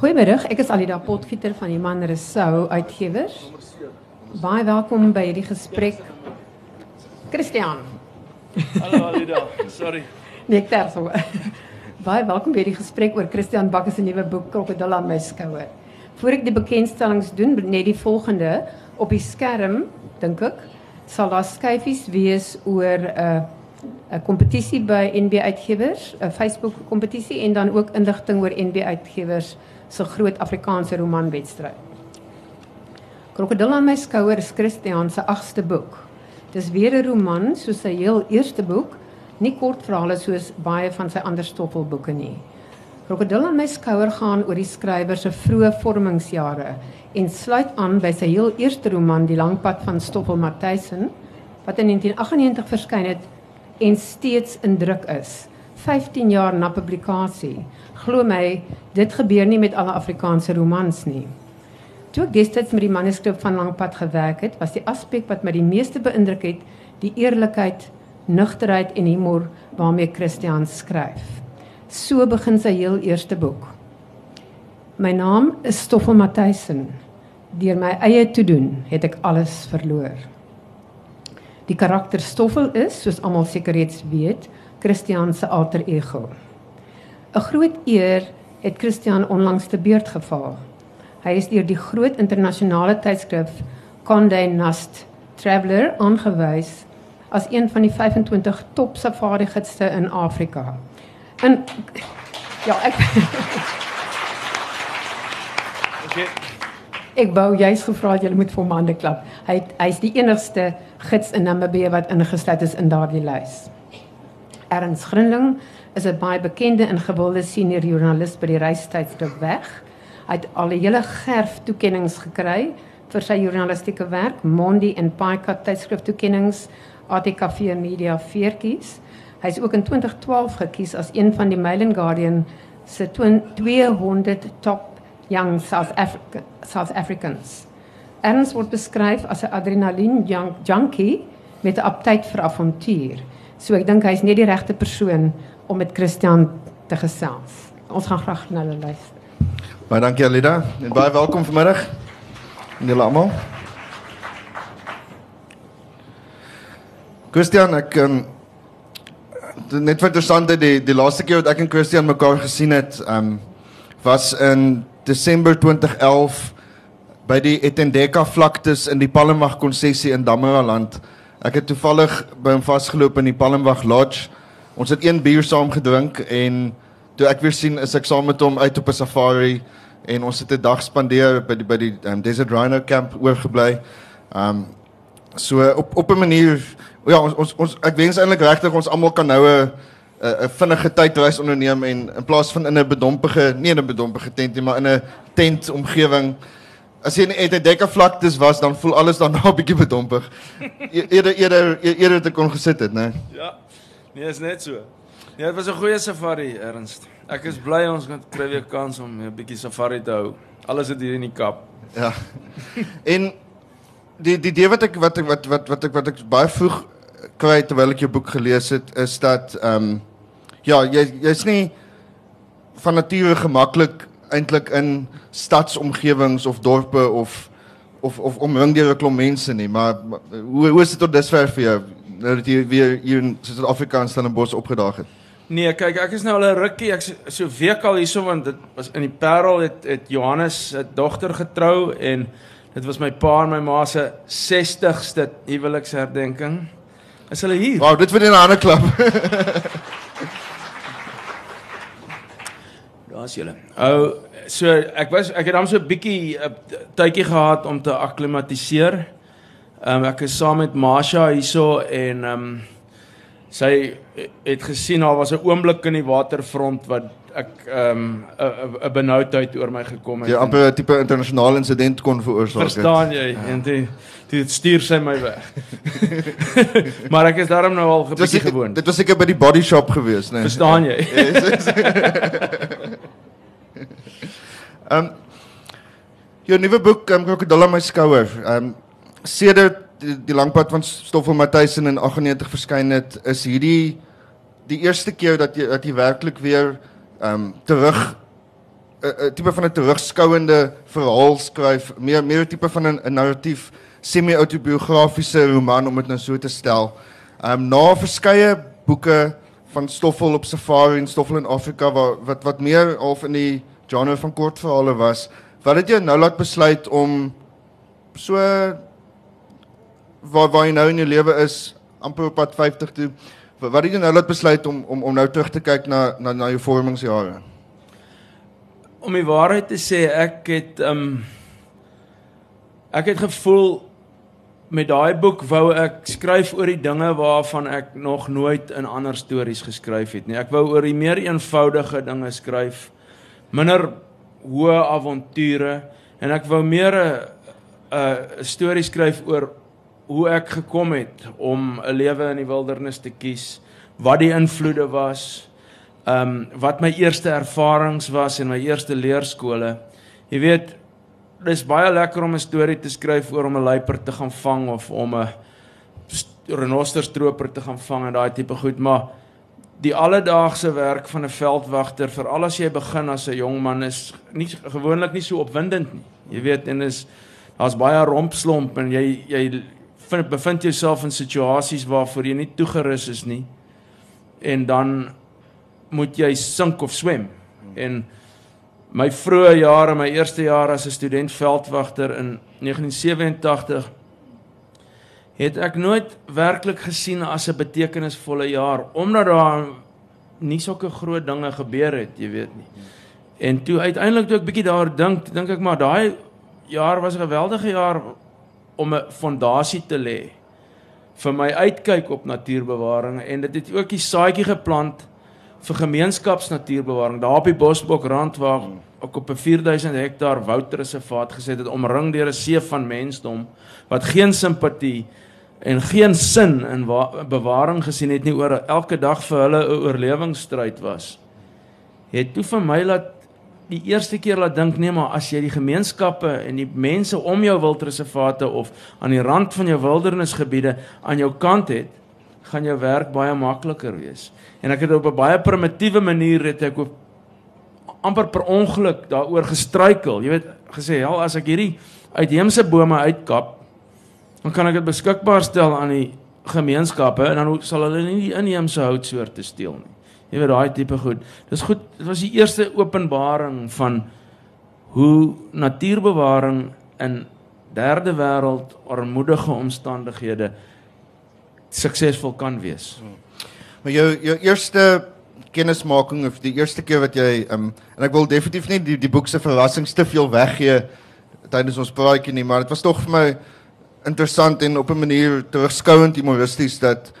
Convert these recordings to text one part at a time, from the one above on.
Goeiemiddag, ek is Alida Potgieter van die Man Resou Uitgewers. Baie welkom by hierdie gesprek. Christian. Hallo Alida, sorry. Nee, ek terso. Baie welkom by hierdie gesprek oor Christian Bakker se nuwe boek Krokodil aan my skouer. Voor ek die bekendstellings doen, net die volgende op die skerm, dink ek, sal daar skyfies wees oor 'n uh, 'n kompetisie by NB Uitgewers, 'n Facebook kompetisie en dan ook inligting oor NB Uitgewers se groot Afrikaanse romanwedstryd. Krokodil aan my skouer is Christian se 8ste boek. Dis weer 'n roman soos sy heel eerste boek, nie kortverhale soos baie van sy ander stoffelboeke nie. Krokodil aan my skouer gaan oor die skrywer se vroeë vormingsjare en sluit aan by sy heel eerste roman Die lang pad van Stoffel Matthijssen wat in 1998 verskyn het en steeds in druk is. 15 jaar na publikasie. Glo my, dit gebeur nie met alle Afrikaanse romans nie. Toe ek destyds met die manuskrip van Langpad gewerk het, was die aspek wat my die meeste beïndruk het, die eerlikheid, nugterheid en humor waarmee Christian skryf. So begin sy heel eerste boek. My naam is Stoffel Matthijssen. Deur my eie te doen, het ek alles verloor. Die karakter Stoffel is, soos almal seker reeds weet, Christian se alter ego. 'n Groot eer het Christian onlangs te beurt geval. Hy is deur die groot internasionale tydskrif Condé Nast Traveller aangewys as een van die 25 top safari gidste in Afrika. En ja, ek Okay. Ek wou juist gevra het jy moet vir hom hande klap. Hy hy's die enigste gids in Namibië wat ingesluit is in daardie lys. Ernst Grinling is 'n baie bekende en gewilde senior joernalis by die reistydskrif Weg. Hy het al 'n hele gerf toekenninge gekry vir sy joernalistieke werk, Mondi en Paika tydskrif toekenninge, ATKV Media veertjies. Hy is ook in 2012 gekies as een van die Mail and Guardian se 200 top young South Africa South Africans. Ernst word beskryf as 'n adrenalien junk junkie met 'n aptyd vir avontuur. So ek dink hy's net die regte persoon om met Christian te gesels. Ons gaan graag na hulle luister. Baie dankie Alida en baie welkom vanmiddag. Julle almal. Christian, ek um, net vir interessant die die laaste keer wat ek en Christian mekaar gesien het, um was in Desember 2011 by die Etendeka vlaktes in die Palmwag konsessie in Damaraland. Ek het toevallig by hom vasgeloop in die Palmwag Lodge. Ons het een bier saam gedrink en toe ek weer sien is ek saam met hom uit op 'n safari en ons het 'n dag spandeer by die by die um, Desert Rhino camp oorgebly. Um so op op 'n manier ja ons ons, ons ek wens eintlik regtig ons almal kan nou 'n 'n vinnige tydreis onderneem en in plaas van in 'n bedompige, nie in 'n bedompige tent nie, maar in 'n tent omgewing. As jy net 'n dekke vlaktes was, dan voel alles dan 'n bietjie bedompig. E-, eerder eerder eerder te kon gesit het, né? Ja. Nee, is net so. Nee, dit was 'n goeie safari, Ernst. Ek is bly ons kan kry weer kans om 'n bietjie safari te hou. Alles het hier in die Kaap. Ja. En die die idee wat ek wat ek wat wat wat ek wat ek baie vroeg kry terwyl ek jou boek gelees het, is dat ehm um, ja, jy jy's nie van nature gemaklik eintlik in stadsomgewings of dorpe of of of omring deur 'n klomp mense nie, maar, maar hoe hoe is dit tot dusver vir jou nou dat jy weer hier in Suid-Afrika in Stellenbosch opgedaag het? Nee, kyk, ek is nou al 'n rukkie, ek so week al hierso want dit was in die Parel het het Johannes se dogter getrou en dit was my pa en my ma se 60ste huweliksherdenking. Is hulle hier? Wow, dit vir 'n ander klap. Daar's julle. Ou, so ek was ek het dan so 'n bietjie 'n tydjie gehad om te akklimatiseer. Ehm um, ek is saam met Masha hierso en ehm um, sy het gesien daar was 'n oomblik in die waterfront wat ek ehm um, 'n benoudheid oor my gekom het. Ja, amper 'n tipe internasionale insident kon veroorsaak het. Verstaan jy? Ja. En dit dit stuur sy my weg. maar ek is daarom nou al 'n bietjie gewoond. Dit was seker by die body shop gewees, né? Nee. Verstaan jy? Ehm um, jou nuwe boek, um, Krokodil aan my skouer. Ehm um, sedert die, die langpad van Stoffel Matthijssen in 98 verskyn het, is hierdie die eerste keer dat jy dat jy werklik weer ehm um, terug 'n 'n tipe van 'n terugskouende verhaal skryf, meer meer tipe van 'n narratief semi-autobiografiese roman om dit nou so te stel. Ehm um, na verskeie boeke van Stoffel op Safari en Stoffel in Afrika wat wat wat meer of in die genre van kortverhale was, wat het jou nou laat besluit om so waar waar jy nou in jou lewe is amper op pad 50 toe wat het jy nou laat besluit om om om nou terug te kyk na na na jou vormingsjare? Om die waarheid te sê, ek het um, ek het gevoel met daai boek wou ek skryf oor die dinge waarvan ek nog nooit in ander stories geskryf het nie. Ek wou oor die meer eenvoudige dinge skryf, minder hoë avonture en ek wou meer 'n 'n storie skryf oor hoe ek gekom het om 'n lewe in die wildernis te kies, wat die invloede was, ehm um, wat my eerste ervarings was in my eerste leerskole. Jy weet, dis baie lekker om 'n storie te skryf oor om 'n luiperd te gaan vang of om 'n renosterstroper te gaan vang en daai tipe goed, maar die alledaagse werk van 'n veldwagter, veral as jy begin as 'n jong man is nie gewoonlik nie so opwindend nie. Jy weet en is daar's baie rompslomp en jy jy vind bevind jouself in situasies waarvoor jy nie toegerus is nie. En dan moet jy sink of swem. En my vroeë jare, my eerste jaar as 'n student veldwagter in 1987 het ek nooit werklik gesien as 'n betekenisvolle jaar omdat daar nie sulke groot dinge gebeur het, jy weet nie. En toe uiteindelik toe ek bietjie daar dink, dink ek maar daai jaar was 'n geweldige jaar om 'n fondasie te lê vir my uitkyk op natuurbewaring en dit het ook die saadjie geplant vir gemeenskapsnatuurbewaring daar op die Bosbokrand waar ook op 'n 4000 hektaar woudreservaat gesit het omring deur 'n see van mensdom wat geen simpatie en geen sin in bewaring gesien het nie oor elke dag vir hulle 'n oorlewingsstryd was. Het toe vir my laat die eerste keer laat dink nee maar as jy die gemeenskappe en die mense om jou wildreservate of aan die rand van jou wildernisgebiede aan jou kant het gaan jou werk baie makliker wees. En ek het op 'n baie primitiewe manier het ek op amper per ongeluk daaroor gestruikel. Jy weet, gesê, "Ja, as ek hierdie uitheemse bome uitkap, dan kan ek dit beskikbaar stel aan die gemeenskappe en dan sal hulle nie die inheemse houtsoorte steel nie." Jy weet daai tipe goed. Dis goed. Dit was die eerste openbaring van hoe natuurbewaring in derde wêreld armoedige omstandighede suksesvol kan wees. Maar jou jou eerste kennismaking of die eerste keer wat jy um, en ek wil definitief nie die die boek se verrassings te veel weggee tydens ons praatjie nie, maar dit was tog vir my interessant en op 'n manier terugskouend humoristies dat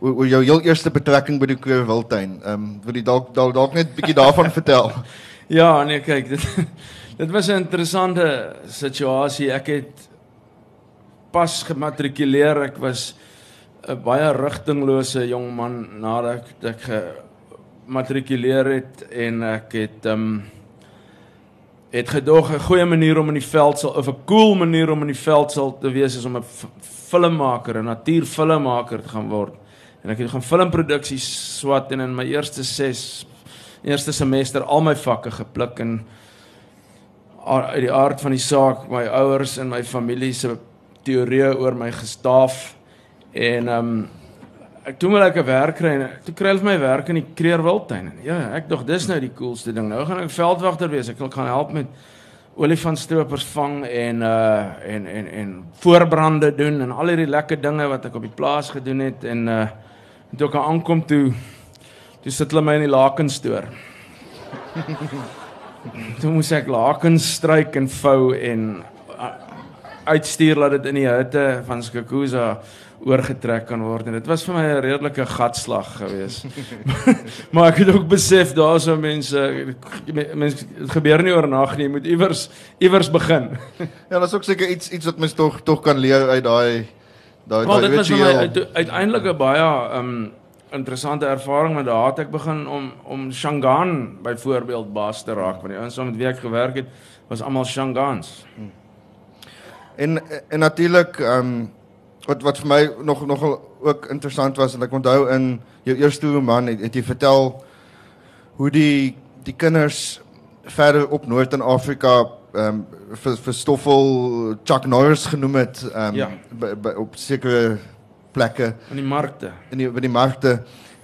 oor jou heel eerste betrekking by die Kruger Wildtuin. Ehm um, wil jy dalk dalk dalk net 'n bietjie daarvan vertel? Ja, nee, kyk, dit dit was 'n interessante situasie. Ek het pas gematrikuleer. Ek was 'n baie rigtinglose jong man nadat ek, ek gematrikuleer het en ek het ehm um, het gedog 'n goeie manier om in die veld sal of 'n cool manier om in die veld sal te wees is om 'n filmmaker, 'n natuurfilmmaker te gaan word. En ek het gaan filmproduksies swat en in my eerste 6 eerste semester al my vakke gepluk en uit die aard van die saak my ouers en my familie se teorieë oor my gestaaf En ehm um, ek toe moet ek 'n werk kry en toe kry hulle my werk in die Kreerwildtuin. Ja, ek dog dis nou die coolste ding. Nou gaan ek veldwagter wees. Ek wil gaan help met olifantstroopers vang en uh en en en voorbrande doen en al hierdie lekker dinge wat ek op die plaas gedoen het en uh toe ek aankom toe toe sit hulle my in die lakens stoor. toe moes ek lakens stryk en vou en uh, uitstuur laat dit in die hutte van Skakuza oorgetrek kan word en dit was vir my 'n redelike gatslag geweest. maar ek het ook besef daar's so mense mense dit gebeur nie oornag nie, jy moet iewers iewers begin. ja, daar's ook seker iets iets wat mens tog tog kan leer uit daai daai daai dit was my uit, uiteindelik 'n baie um interessante ervaring want daar het ek begin om om Shangaan byvoorbeeld baas te raak want die ouens met wie ek gewerk het was almal Shangaans. Hmm. En en natuurlik um wat wat vir my nog nogal ook interessant was en ek onthou in jou eerste roman het, het jy vertel hoe die die kinders verder op Noord in Afrika ehm um, vir vir Stoffel Chuck Norris genoem het ehm um, Ja. by, by, op sekere plekke in die markte. in die by die markte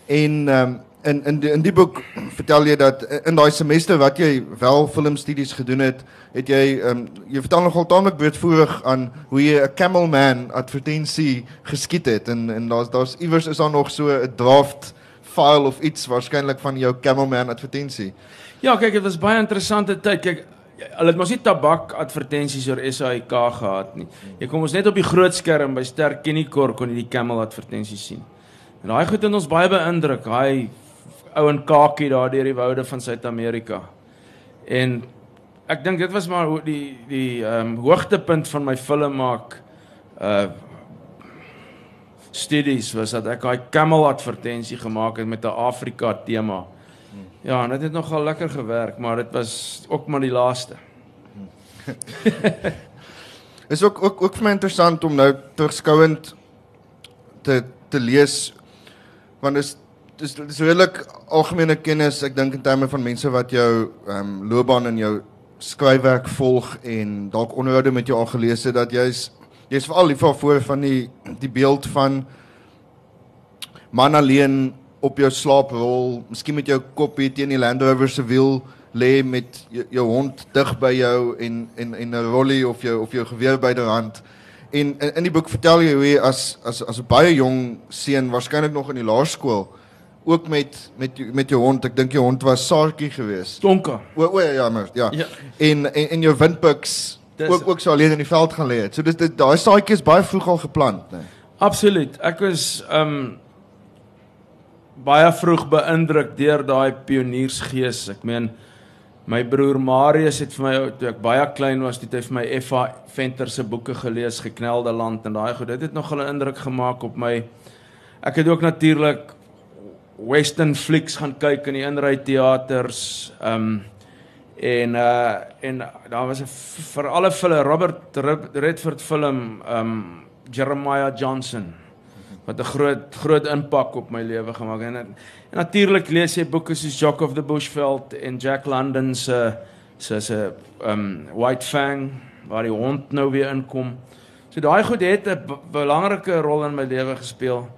en ehm um, in in die, in die boek vertel jy dat in daai semester wat jy wel filmstudies gedoen het, het jy ehm um, jy vertel nogal taamlik breedvoerig aan hoe jy 'n Camelman advertensie geskiet het en en daar's daar's iewers is daar nog so 'n draft file of iets waarskynlik van jou Camelman advertensie. Ja, kyk, dit was baie interessante tyd. Kyk, hulle het mos nie tabak advertensies oor SAIK gehad nie. Jy kom ons net op die groot skerm by Ster Kennikor kon jy die Camel advertensies sien. En daai goed het ons baie beïndruk. Daai ou en kakie daar deur die woude van Suid-Amerika. En ek dink dit was maar die die ehm um, hoogtepunt van my film maak uh studies was dat ek daai Camel advertensie gemaak het met 'n Afrika tema. Ja, en dit het nogal lekker gewerk, maar dit was ook maar die laaste. Is ook ook ook vir my interessant om nou terugskouend te te lees want dis dis dis redelik algemene kennis ek dink in terme van mense wat jou ehm um, loopbaan in jou skryfwerk volg en dalk onderhoude met jou al gelees het dat jy's jy's veral lief voor van die die beeld van man alleen op jou slaaprol, miskien met jou koppie teen die Land Rover se wiel lê met jou, jou hond dig by jou en en en 'n rollie of jou of jou geweer byderhand. En in, in die boek vertel jy hoe jy as as as 'n baie jong seun waarskynlik nog in die laerskool ook met met met jou hond, ek dink jou hond was Saartjie geweest. Tonka. O o ja, maar ja. Ja. En, en en jou windpiks Dis- ook ook so alleen in die veld gaan lê het. So dis daai saadjie is baie vroeg al geplant, né? Nee. Absoluut. Ek was ehm um, baie vroeg beïndruk deur daai pioniersgees. Ek meen my broer Marius het vir my toe ek baie klein was, het hy vir my Effa Venter se boeke gelees, Geknelde Land en daai goed. Dit het nog 'n indruk gemaak op my. Ek het ook natuurlik western flicks gaan kyk in die inry teaters. Ehm um, en uh en daar was 'n vir alle fille Robert Red- Redford film ehm um, Jeremiah Johnson wat 'n groot groot impak op my lewe gemaak het. En, en natuurlik lees jy boeke soos Jock of the Bushveld en Jack London se se se um, White Fang waar die hond nou weer inkom. So daai goed het 'n belangrike rol in my lewe gespeel.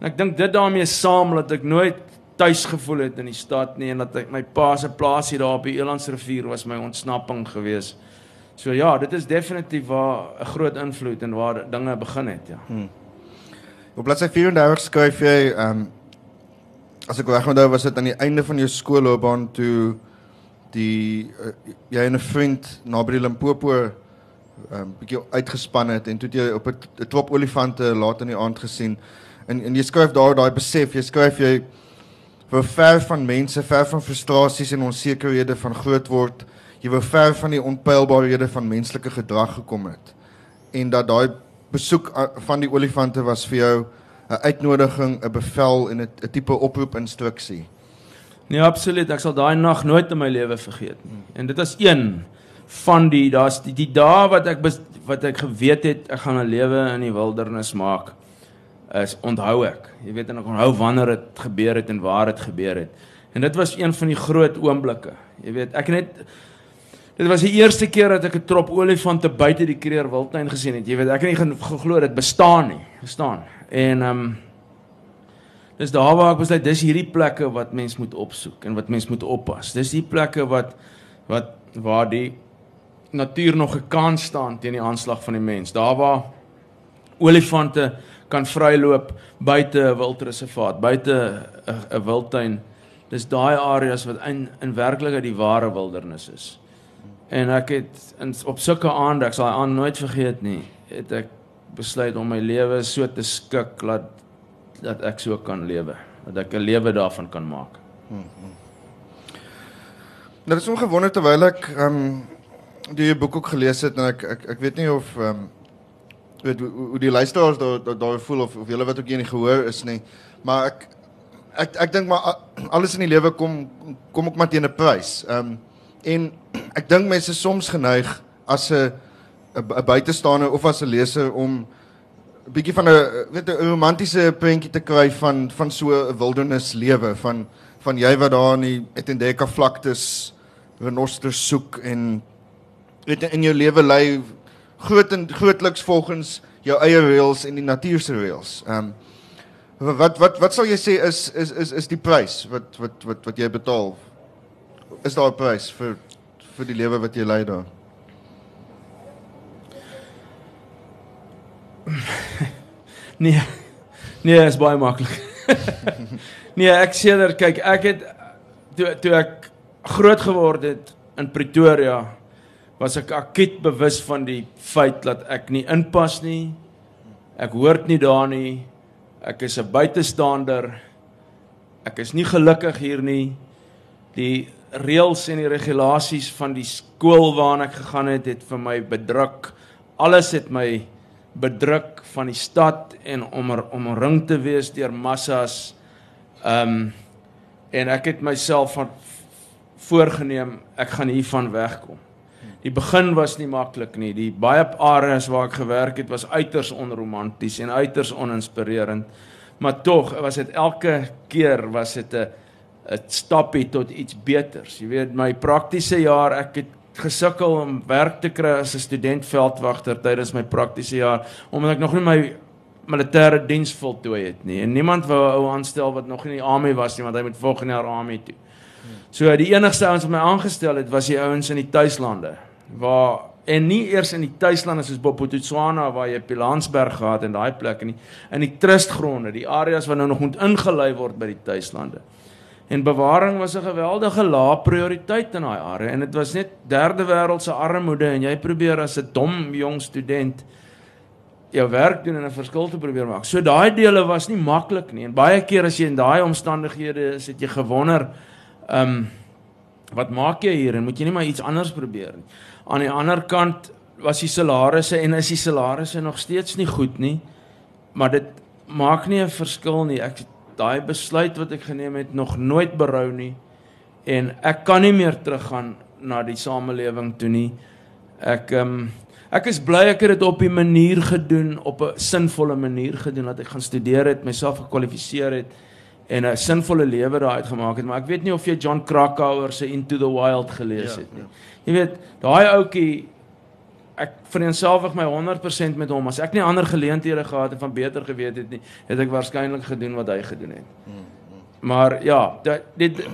En ek dink dit daarmee saam dat ek nooit tuis gevoel het in die stad nie en dat ek my pa se plaasie daar op die Elandsrivier was my ontsnapping geweest. So ja, dit is definitief waar 'n groot invloed en waar dinge begin het, ja. Op bladsy 34 skryf jy ehm um, as ek reg onthou was dit aan die einde van jou skoolloopbaan toe die uh, jy en 'n vriend naby die Limpopo ehm um, bietjie uitgespan het en toe het jy op 'n 'n trop olifante laat in die aand gesien. En en jy skryf daar daai besef, jy skryf jy wou ver van mense, ver van frustrasies en onsekerhede van groot word. Jy wou ver van die onpylbaarhede van menslike gedrag gekom het. En dat daai besoek van die olifante was vir jou 'n uitnodiging, 'n bevel en 'n tipe oproep instruksie. Nee, absoluut. Ek sal daai nag nooit in my lewe vergeet nie. En dit is een van die daar's die, die dae wat ek bes, wat ek geweet het ek gaan 'n lewe in die wildernis maak. Is onthou ek. Jy weet en ek onthou wanneer dit gebeur het en waar dit gebeur het. En dit was een van die groot oomblikke. Jy weet, ek het net Dit was die eerste keer dat ek 'n trop olifante buite die Kreer Wildtuin gesien het. Jy weet, ek het nie geglo dit bestaan nie. Verstaan? En ehm um, Dis daar waar ek besluit dis hierdie plekke wat mens moet opsoek en wat mens moet oppas. Dis die plekke wat wat waar die natuur nog 'n kans staan teen die aanslag van die mens. Daar waar olifante kan vryloop buite 'n wildreservaat, buite 'n wildtuin. Dis daai areas wat in in werklikheid die ware wildernis is. En ek het in, op sulke aande, ek sal aand nooit vergeet nie, het ek besluit om my lewe so te skik dat dat ek so kan lewe, dat ek 'n lewe daarvan kan maak. Nou dis ongewonder terwyl ek ehm um, die boek ook gelees het en ek ek ek weet nie of ehm um, weet hoe, hoe- die luisteraars daar daar, daar voel of of julle wat ook hier nie gehoor is nie, maar ek ek ek dink maar alles in die lewe kom kom ook maar teen 'n prys. Ehm um, en ek dink mense is soms geneig as 'n 'n buitestander of as 'n leser om 'n bietjie van 'n weet 'n romantiese prentjie te kry van van so 'n wildernis lewe van van jy wat daar in die Etendeka vlaktes renosters soek en weet in jou lewe lê groot en grootliks volgens jou eie reëls en die natuur se reëls. Ehm um, wat wat wat sal jy sê is is is is die prys wat wat wat wat jy betaal? Is daar 'n prys vir vir die lewe wat jy lei daar? nee. Nee, is baie maklik. nee, ek dat kyk, ek het toe toe ek groot geword het in Pretoria was ek akut bewus van die feit dat ek nie inpas nie. Ek hoort nie daar nie. Ek is 'n buitestander. Ek is nie gelukkig hier nie. Die reëls en die regulasies van die skool waarna ek gegaan het, het vir my bedruk. Alles het my bedruk van die stad en om er, om omring te wees deur massas. Ehm um, en ek het myself van voorgenem ek gaan hiervan wegkom. Die begin was nie maklik nie. Die baie areas waar ek gewerk het was uiters onromanties en uiters oninspirerend. Maar tog was dit elke keer was dit 'n 'n stappie tot iets beters. Jy weet my praktiese jaar, ek het gesukkel om werk te kry as 'n student veldwagter tydens my praktiese jaar omdat ek nog nie my militêre diens voltooi het nie. En niemand wou 'n ou aanstel wat nog nie in die army was nie want hy moet volgende jaar army toe. So die enigste ouens wat my aangestel het was die ouens in die tuislande waar en nie eers in die tuislande soos Bophuthatswana waar jy Pilansberg gehad en daai plekke nie in die trustgronde, die areas wat nou nog moet ingelei word by die tuislande. En bewaring was 'n geweldige lae prioriteit in daai area en dit was net derde wêreldse armoede en jy probeer as 'n dom jong student jou werk doen en 'n verskil te probeer maak. So daai dele was nie maklik nie en baie keer as jy in daai omstandighede is, het jy gewonder, ehm um, wat maak jy hier en moet jy nie maar iets anders probeer nie. Aan die ander kant was die salarisse en is die salarisse nog steeds nie goed nie. Maar dit maak nie 'n verskil nie. Ek daai besluit wat ek geneem het nog nooit berou nie en ek kan nie meer teruggaan na die samelewing toe nie. Ek ehm um, ek is bly ek het dit op 'n manier gedoen, op 'n sinvolle manier gedoen dat ek gaan studeer het, myself gekwalifiseer het en 'n sinvolle lewe daar uitgemaak het, maar ek weet nie of jy John Krakauer se Into the Wild gelees ja, het nie. Ja. Jy weet, daai ouetjie ek vereenselwig my 100% met hom. As ek nie ander geleenthede gehad het van beter geweet het nie, het ek waarskynlik gedoen wat hy gedoen het. Maar ja, dit dit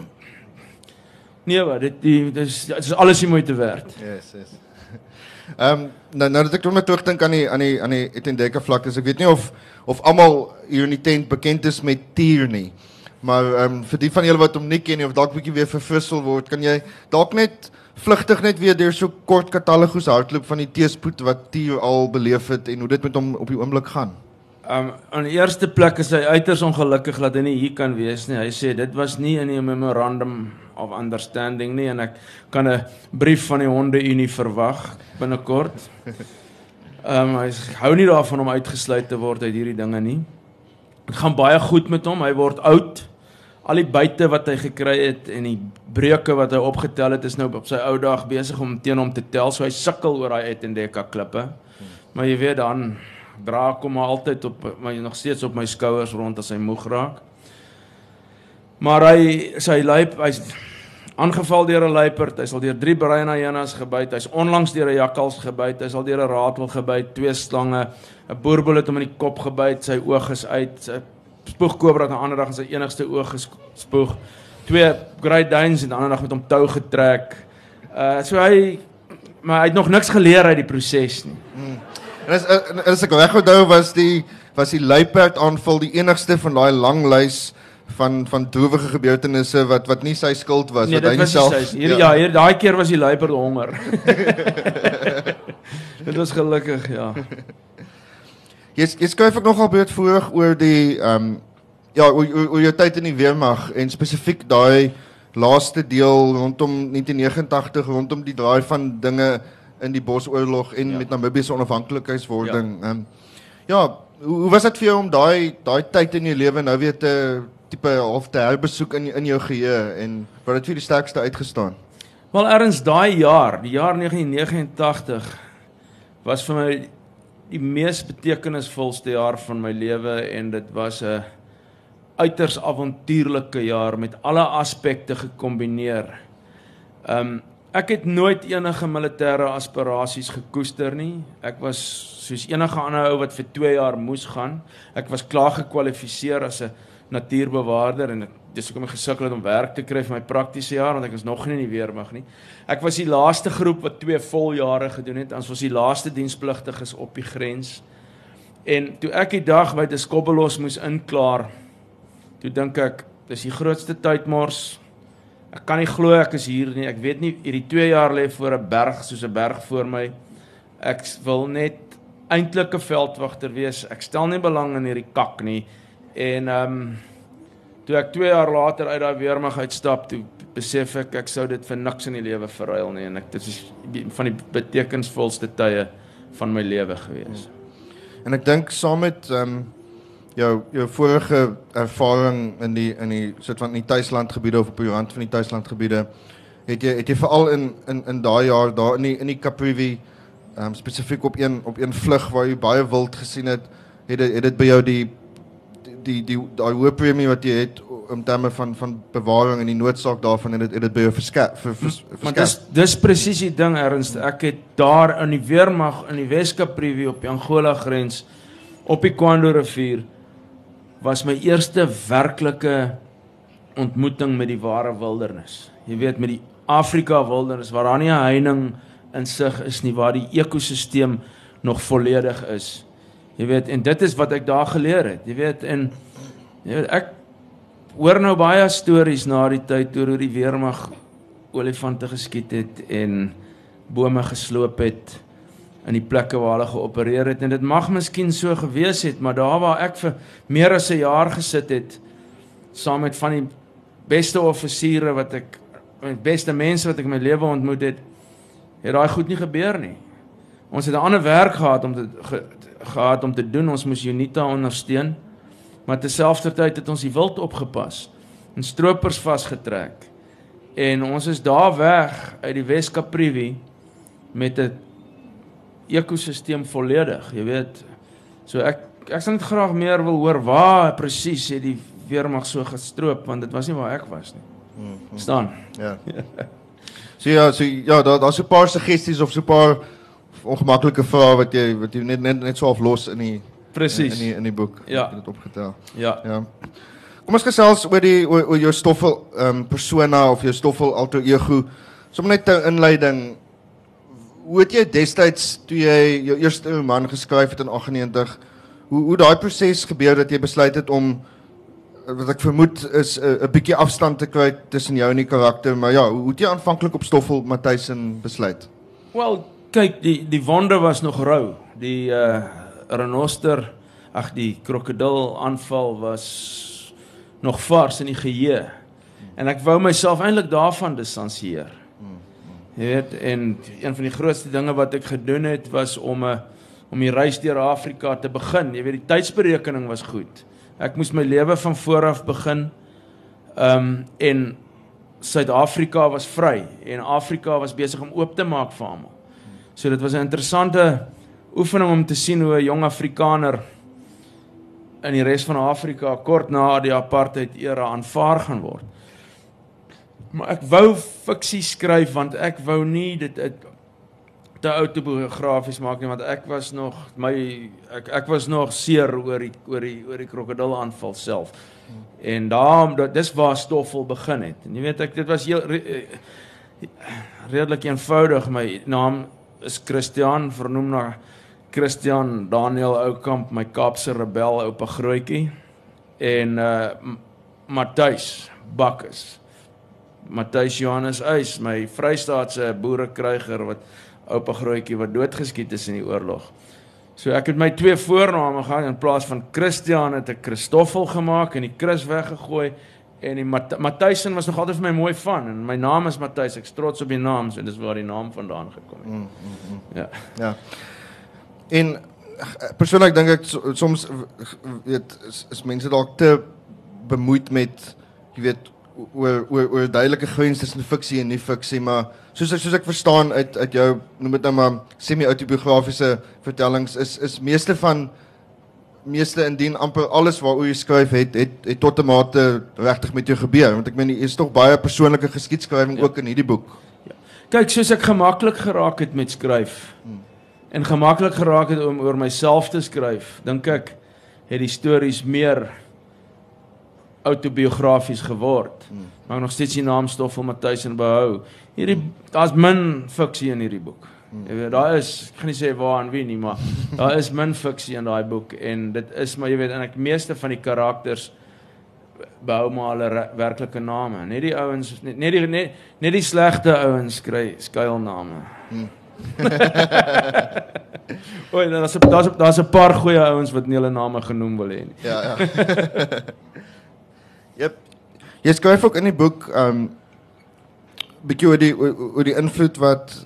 nee, wat dit dit is dit is alles nie moeite werd. Yes, yes. Ehm um, nou nou dat ek net terugdink aan die aan die aan die Etendeka vlakte, ek weet nie of of almal hier in die tent bekend is met Tier nie. Maar ehm um, vir die van julle wat hom nie ken nie of dalk bietjie weer verfrissel word, kan jy dalk net vlugtig net weer deur so kort katalogus hardloop van die teespoed wat Tio al beleef het en hoe dit met hom op die oomblik gaan. Um aan die eerste plek is hy uiters ongelukkig dat hy nie hier kan wees nie. Hy sê dit was nie in die memorandum of understanding nie en ek kan 'n brief van die honde unie verwag binnekort. Um hy hou nie daarvan om uitgesluit te word uit hierdie dinge nie. Dit gaan baie goed met hom. Hy word oud al die buite wat hy gekry het en die breuke wat hy opgetel het is nou op sy ou dag besig om teen hom te tel so hy sukkel oor daai Etendeka klippe. Maar jy weet dan dra kom maar altyd op maar nog steeds op my skouers rond as hy moeg raak. Maar hy sy luip hy's aangeval deur 'n luiperd. Hy's al deur 3 bruin hyenas gebyt. Hy's onlangs deur 'n jakkals gebyt. Hy's al deur 'n ratel gebyt, twee slange, 'n boerbul het hom in die kop gebyt. Sy oog is uit. Sy spoegkobra aan 'n ander dag in sy enigste oog gespoeg. Twee Great Danes en 'n ander dag met hom tou getrek. Uh so hy maar hy het nog niks geleer uit die proses nie. Hmm. En as as ek reg onthou was die was die luiperd aanval die enigste van daai lang lys van van droewige gebeurtenisse wat wat nie sy skuld was nee, wat hy nie self hier ja, ja hier daai keer was die luiperd honger. dit was gelukkig ja. Jy jy skryf ek nogal baie vroeg oor die ehm um, ja, oor, oor, oor jou tyd in die weermag en spesifiek daai laaste deel rondom 1989 rondom die draai van dinge in die Bosoorlog en ja. met Namibië se onafhanklikheidswording. Ja. Ehm ja. Um, ja, hoe, hoe was dit vir jou om daai daai tyd in jou lewe nou weer te tipe half te herbesoek in in jou geheue en wat het vir die sterkste uitgestaan? Wel erns daai jaar, die jaar 1989 was vir my die mees betekenisvolste jaar van my lewe en dit was 'n uiters avontuurlike jaar met alle aspekte gekombineer. Um Ek het nooit enige militêre aspirasies gekoester nie. Ek was soos enige ander ou wat vir 2 jaar moes gaan. Ek was klaar gekwalifiseer as 'n natuurbewaarder en dis hoekom ek gesukkel het om werk te kry vir my praktiese jaar want ek was nog nie in die weermag nie. Ek was die laaste groep wat 2 voljare gedoen het. Ons was die laaste dienspligtiges op die grens. En toe ek die dag by Diskobbelos moes inklaar, toe dink ek dis die grootste tydmors Ek kan nie glo ek is hier nie. Ek weet nie hierdie 2 jaar lê voor 'n berg soos 'n berg voor my. Ek wil net eintlik 'n veldwagter wees. Ek stel nie belang in hierdie kak nie. En ehm um, toe ek 2 jaar later uit daai weermag uitstap, toe besef ek ek sou dit vir niks in die lewe verruil nie en ek dit is van die betekenisvolste tye van my lewe gewees. En ek dink saam met ehm um, jou jou vorige ervaring in die in die soort van in die tuislandgebiede of op die rand van die tuislandgebiede het jy het jy veral in in in daai jaar daar in die in die Caprivi ehm um, spesifiek op een op een vlug waar jy baie wild gesien het het dit het dit by jou die die die daai hoë premie wat jy het in terme van van bewaring en die noodsaak daarvan het dit dit by jou verskaf vir Want dis dis presies die ding erns ek het daar in die weermag in die Weskaprivi op die Angola grens op die Kwando rivier was my eerste werklike ontmoeting met die ware wildernis. Jy weet met die Afrika wildernis waar daar nie 'n heining in sig is nie, waar die ekosisteem nog volledig is. Jy weet en dit is wat ek daar geleer het. Jy weet en jy weet ek hoor nou baie stories na die tyd oor hoe die weermag olifante geskiet het en bome gesloop het in die plekke waar hulle geopereer het en dit mag miskien so gewees het, maar daar waar ek vir meer as 'n jaar gesit het saam met van die beste offisiere wat ek my beste mense wat ek in my lewe ontmoet het, het daai goed nie gebeur nie. Ons het 'n ander werk gehad om te ge, gehad om te doen. Ons moes Unita ondersteun. Maar terselfdertyd het ons die wild opgepas en stroopers vasgetrek. En ons is daar weg uit die Weskaprivi met 'n ekosisteem volledig, jy weet. So ek ek sal net graag meer wil hoor waar presies het die weermag so gestroop want dit was nie waar ek was nie. Hmm, staan. Ja. so ja, so ja, daar daar's 'n paar suggesties of so 'n paar ongemaklike vrae wat jy wat jy net net net so aflos in die presies in die in die boek ja. dit opgetel. Ja. Ja. Kom ons gesels oor die oor, oor jou stoffel ehm um, persona of jou stoffel alter ego. Sommige net 'n inleiding hoe het jy destyds toe jy jou eerste roman geskryf het in 98 hoe hoe daai proses gebeur dat jy besluit het om wat ek vermoed is 'n 'n bietjie afstand te kry tussen jou en die karakter maar ja hoe het jy aanvanklik op Stoffel Matthysson besluit Wel kyk die die wonde was nog rou die uh renoster ag die krokodil aanval was nog vars in die geheue en ek wou myself eintlik daarvan distansieer Jy weet en een van die grootste dinge wat ek gedoen het was om 'n om die reis deur Afrika te begin. Jy weet die tydsberekening was goed. Ek moes my lewe van voor af begin. Ehm um, en Suid-Afrika was vry en Afrika was besig om oop te maak vir almal. So dit was 'n interessante oefening om te sien hoe 'n jong Afrikaner in die res van Afrika kort na die apartheid era aanvaar gaan word. Maar ek wou fiksie skryf want ek wou nie dit te autobiografies maak nie want ek was nog my ek ek was nog seer oor die oor die oor die krokodil aanval self. En daarom dis waar stoffel begin het. En jy weet ek dit was heel redelik eenvoudig my naam is Christian vernoem na Christian Daniel Oukamp my Kaapse rebel oupa grootjie en uh Matthys Bakkes Matthys Johannes Uys, my Vrystaatse boerekryger wat oupa grootjie wat doodgeskiet is in die oorlog. So ek het my twee voorname gehad in plaas van Christian het ek Christoffel gemaak en die Chris weggegooi en die Mat Matthysson was nog altyd vir my mooi van en my naam is Matthys, ek trots op die naam en dis waar die naam vandaan gekom het. Mm, mm, mm. Ja. Ja. En persoonlik dink ek soms weet is, is mense dalk te bemoeid met jy weet oor oor oor duidelike grens tussen fiksie en nie fiksie, maar soos soos ek verstaan uit uit jou noem dit nou maar semi-autobiografiese vertellings is is meeste van meeste indien amper alles waaroor jy skryf het het, het tot 'n mate regtig met jou gebeur want ek meen jy is tog baie persoonlike geskiedskrywing ja. ook in hierdie boek. Ja. Kyk, soos ek gemaklik geraak het met skryf en gemaklik geraak het om oor myself te skryf, dink ek het die stories meer autobiografies geword. Maar ek nog steeds die naam Stoffel Matthys en behou. Hierdie daar's min fiksie in hierdie boek. Jy weet, daar is ek gaan nie sê waar en wie nie, maar daar is min fiksie in daai boek en dit is maar jy weet en ek meeste van die karakters behou maar hulle werklike name. Net die ouens net net die net, net die slegte ouens kry skuilname. Oei, dan daar's daar's daar's 'n paar goeie ouens wat nie hulle name genoem wil hê nie. Ja, ja. Jep. Jy skryf ook in die boek um bietjie oor die oor, oor die invloed wat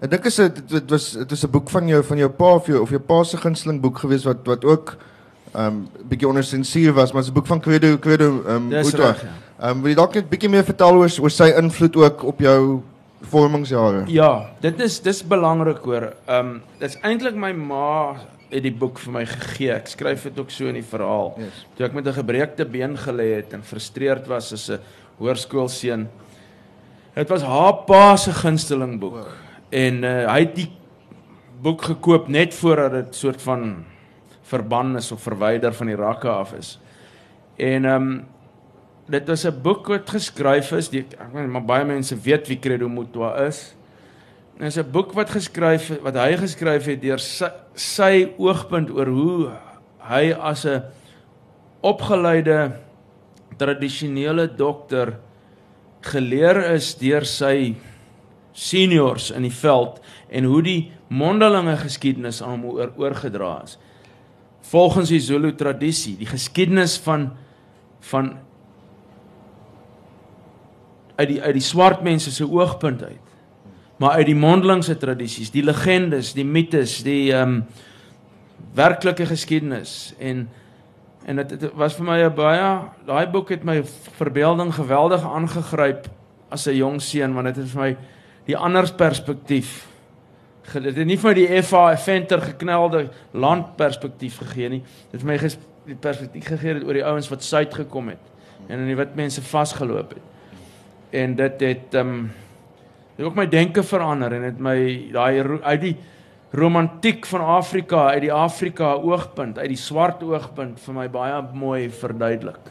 ek dink is dit dit was dit was 'n boek van jou van jou pa of jou of jou pa se gunsteling boek gewees wat wat ook um bietjie onder sensuur was, maar is 'n boek van Credo Credo um Dis Boetwa. reg. Ja. Um wil jy dalk net bietjie meer vertel oor oor sy invloed ook op jou vormingsjare? Ja, dit is dis belangrik hoor. Um, dis eintlik my ma het die boek vir my gegee. Ek skryf dit ook so in die verhaal. Yes. Toe ek met 'n gebreekte been gelê het en frustreerd was as 'n hoërskoolseun. Dit was haar pa se gunsteling boek. Wow. En uh, hy het die boek gekoop net voordat dit soort van verban is of verwyder van die rakke af is. En ehm um, dit was 'n boek wat geskryf is, die, ek weet maar baie mense weet wie Credo Mutwa is. Dit is 'n boek wat geskryf wat hy geskryf het deur sy, sy oogpunt oor hoe hy as 'n opgeleide tradisionele dokter geleer is deur sy seniors in die veld en hoe die mondelinge geskiedenis aan hom oor, oorgedra is. Volgens die Zulu tradisie, die geskiedenis van van uit die uit die swart mense se oogpunt uit. Maar uit die mondelingse tradisies, die legendes, die mites, die ehm um, werklike geskiedenis en en dit, was vir my 'n baie daai boek het my verbeelding geweldig aangegryp as 'n jong seun want dit het vir my die ander perspektief dit het nie vir die FA Venter geknelde landperspektief gegee nie. Dit het my ges, die perspektief gegee het oor die ouens wat suid gekom het en in die wit mense vasgeloop het. En dit het ehm um, het ook my denke verander en het my daai uit die romantiek van Afrika, uit die Afrika oogpunt, uit die swart oogpunt vir my baie mooi verduidelik.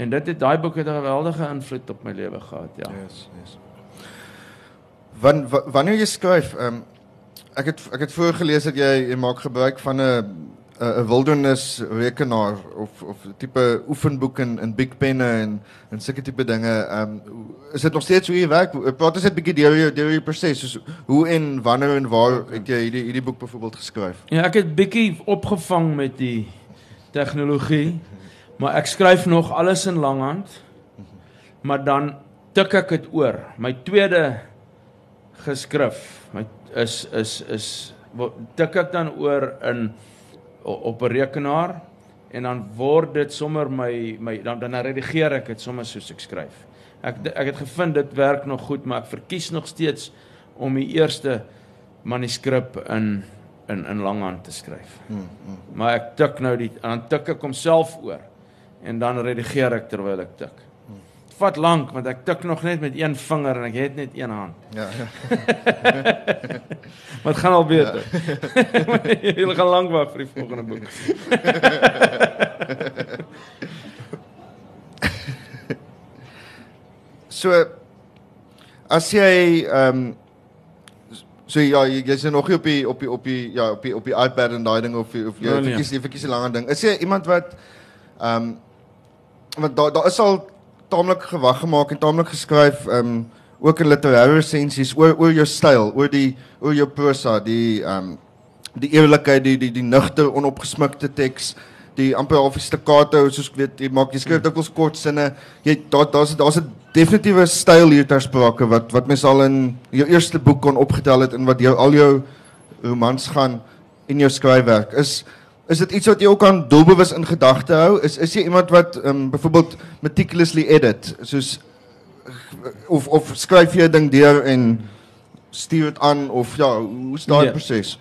En dit het daai boek het 'n geweldige invloed op my lewe gehad, ja. Yes, yes. Wan, wa- wanneer jy skryf, ehm um, ek het ek het voorgelees dat jy jy maak gebruik van 'n 'n wilderness rekenaar of of tipe oefenboek in in Big Pen en en sulke tipe dinge. Ehm um, is dit nog steeds hoe jy werk? Praat ons net 'n bietjie deur jou deur jou proses. Soos hoe en wanneer en waar het jy hierdie hierdie boek byvoorbeeld geskryf? Ja, ek het bietjie opgevang met die tegnologie, maar ek skryf nog alles in langhand. Maar dan tik ek dit oor. My tweede geskrif, my is is is tik ek dan oor in op 'n rekenaar en dan word dit sommer my my dan dan redigeer ek dit sommer soos ek skryf. Ek ek het gevind dit werk nog goed, maar ek verkies nog steeds om die eerste manuskrip in in in langhand te skryf. Hmm, hmm. Maar ek tik nou die dan tik ek homself oor en dan redigeer ek terwyl ek tik. Vat lank want ek tik nog net met een vinger en ek het net een hand. Ja. Maar dit gaan al beter. Ja. Julle gaan lank wag vir die volgende boek. So as jy ehm um, so ja, jy jy's nog nie op die op die op die ja, op die op die iPad en daai ding of die- of jy Nee, nee. verkies jy verkies 'n langer ding. Is jy iemand wat ehm um, want daar daar is al taamlik gewag gemaak en taamlik geskryf um, ook in literêre resensies oor oor jou styl, oor die oor jou prosa, die um, die eerlikheid, die die die nugter onopgesmukte teks, die amper half staccato soos ek weet jy maak jy skryf dikwels kort sinne. Jy daar daar's daar's 'n definitiewe styl hier ter sprake wat wat mens al in jou eerste boek kon opgetel het en wat jou al jou romans gaan in jou skryfwerk. Is is dit iets wat jy ook aan doelbewus in gedagte hou? Is is jy iemand wat ehm um, byvoorbeeld meticulously edit soos of of skryf jy 'n ding deur en stuur dit aan of ja, hoe's daai Nee. proses?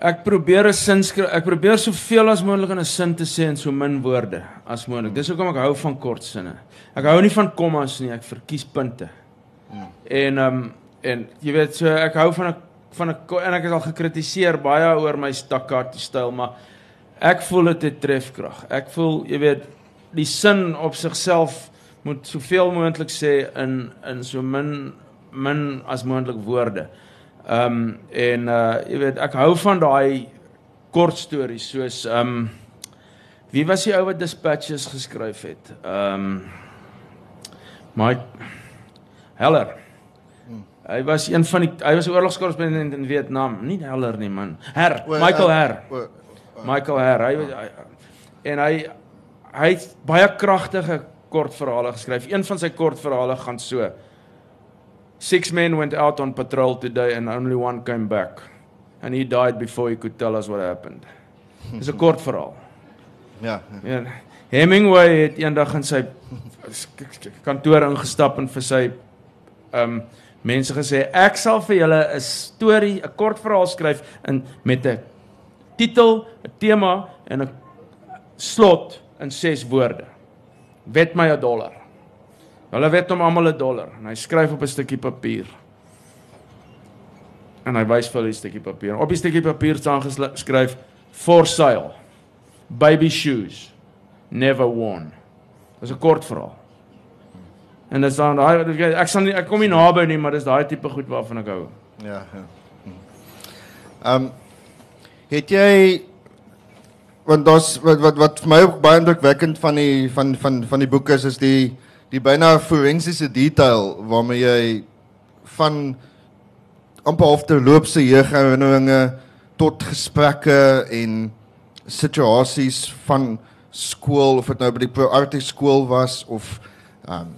Ek probeer 'n sin skryf. Ek probeer soveel as moontlik in 'n sin te sê in so min woorde as moontlik. Dis hoekom ek hou van kort sinne. Ek hou nie van kommas nie, ek verkies punte. En ehm um, en jy weet so ek hou van 'n van 'n en ek het al gekritiseer baie oor my staccato styl, maar ek voel dit het trefkrag. Ek voel, jy weet, die sin op sigself moet soveel moontlik sê in in so min min as moontlik woorde. Ehm um, en uh jy weet ek hou van daai kort stories soos ehm um, wie was die ou wat Dispatches geskryf het? Ehm um, Mike Heller. Hy was een van die hy was 'n oorlogskorrespondent in Vietnam, nie Heller nie man. Her, O, Michael Her. o, Michael Her. Hy, hy en hy hy het baie kragtige kortverhale geskryf. Een van sy kortverhale gaan so: Six men went out on patrol today and only one came back. And he died before he could tell us what happened. Dis 'n kortverhaal. Ja. Ja. Hemingway het eendag in sy kantoor ingestap en vir sy um mense gesê ek sal vir julle 'n storie, 'n kort verhaal skryf in met 'n titel, 'n tema en 'n slot in 6 woorde. Wet my 'n dollar. Hulle wet hom almal 'n dollar en hy skryf op 'n stukkie papier. En hy wys vir hulle die stukkie papier. Op die stukkie papier staan geskryf for sale. Baby shoes never worn. Dis 'n kort verhaal. En dis dan daai ek sal nie ek kom nie naby nie, maar dis daai tipe goed waarvan ek hou. Ja. ja. Ehm um, het jy want daar's wat wat wat vir my ook baie indrukwekkend van die van van van die boeke is is die die byna forensiese detail waarmee jy van amper half terloopse jeugherinneringe tot gesprekke en situasies van skool of dit nou by die Pro Artis skool was of ehm um,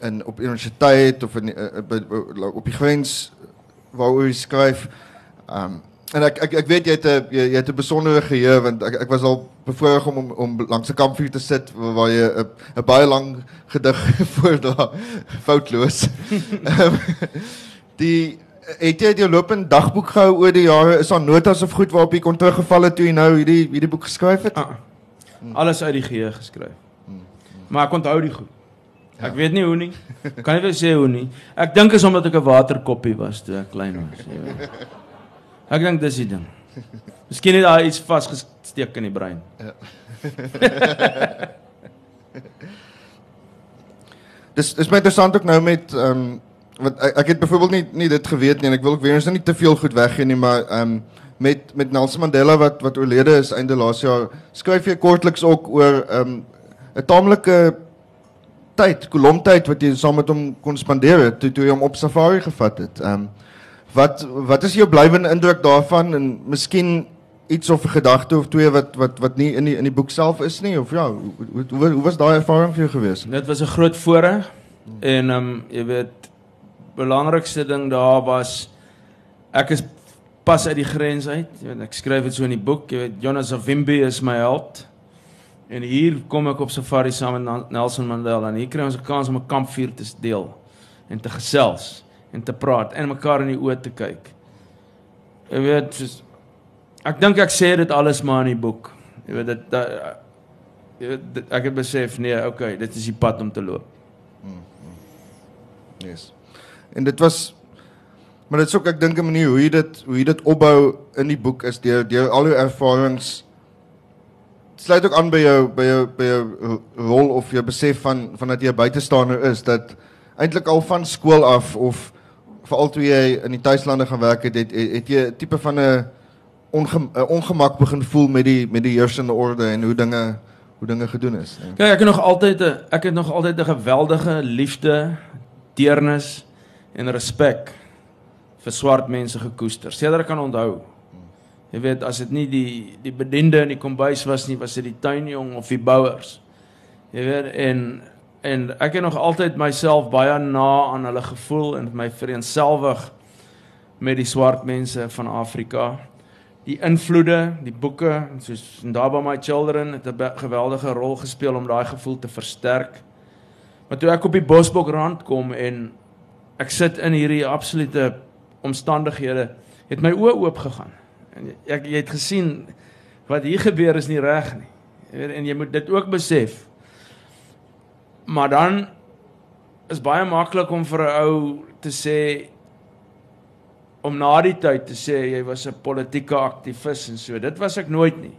in op universiteit of in uh, by, uh, op die grens waaroor jy skryf. Ehm um, en ek ek ek weet jy het 'n jy, jy het 'n besondere geheue want ek ek was al bevoorreg om om, om langs 'n kampvuur te sit waar, jy 'n 'n baie lang gedig voordra foutloos. um, die het jy jou lopende dagboek gehou oor die jare? Is daar notas of goed waarop jy kon teruggeval het toe jy nou hierdie hierdie boek geskryf het? Ah, alles uit die geheue geskryf. Maar ek onthou die goed. Ek weet nie hoe nie. Kan nie vir sê hoe nie. Ek dink is omdat ek 'n waterkoppie was toe ek klein was, weet. Ek dink dis die ding. Miskien het daar iets vasgesteek in die brein. Dis dis my interessant ook nou met ehm um, wat ek, ek het byvoorbeeld nie nie dit geweet nie en ek wil ook weer eens nou nie te veel goed weggee nie maar ehm um, met met Nelson Mandela wat wat oorlede is einde laas jaar skryf jy kortliks ook oor ehm um, 'n taamlike tyd, kolomtyd wat jy saam met hom kon spandeer het toe toe jy hom op safari gevat het. Ehm um, wat wat is jou blywende indruk daarvan en miskien iets of 'n gedagte of twee wat wat wat nie in die in die boek self is nie of ja, hoe hoe, hoe, hoe was daai ervaring vir jou geweest? Dit was 'n groot voorreg en ehm um, jy weet belangrikste ding daar was ek is pas uit die grens uit. Jy weet ek skryf dit so in die boek. Jy weet Jonas Savimbi is my held. En hier kom ek op safari saam met Nelson Mandela en hier kry ons 'n kans om 'n kampvuur te deel en te gesels en te praat en mekaar in die oë te kyk. Jy weet soos ek dink ek sê dit alles maar in die boek. Jy weet dit da, jy weet dit, ek het besef nee, okay, dit is die pad om te loop. Yes. En dit was maar dit is ook ek dink 'n manier hoe jy dit hoe jy dit opbou in die boek is deur deur al jou ervarings sluit ook aan by jou by jou by jou rol of jou besef van van dat jy 'n buitestander is dat eintlik al van skool af of veral toe jy in die tuislande gaan werk het het, het, het jy 'n tipe van 'n onge, ongemak begin voel met die met die heersende orde en hoe dinge hoe dinge gedoen is. Kyk, ek het nog altyd 'n ek het nog altyd 'n geweldige liefde, deernis en respek vir swart mense gekoester. Sedert ek kan onthou. Jy weet, as dit nie die die bediende in die kombuis was nie, was dit die tuinjong of die bouers. Jy weet, en en ek het nog altyd myself baie na aan hulle gevoel en my vereenselwig met die swart mense van Afrika. Die invloede, die boeke, soos Ndaba My Children het 'n geweldige rol gespeel om daai gevoel te versterk. Maar toe ek op die Bosbok rand kom en ek sit in hierdie absolute omstandighede, het my oë oop gegaan. En ek jy het gesien wat hier gebeur is nie reg nie. En jy moet dit ook besef. Maar dan is baie maklik om vir 'n ou te sê om na die tyd te sê jy was 'n politieke aktivis en so. Dit was ek nooit nie.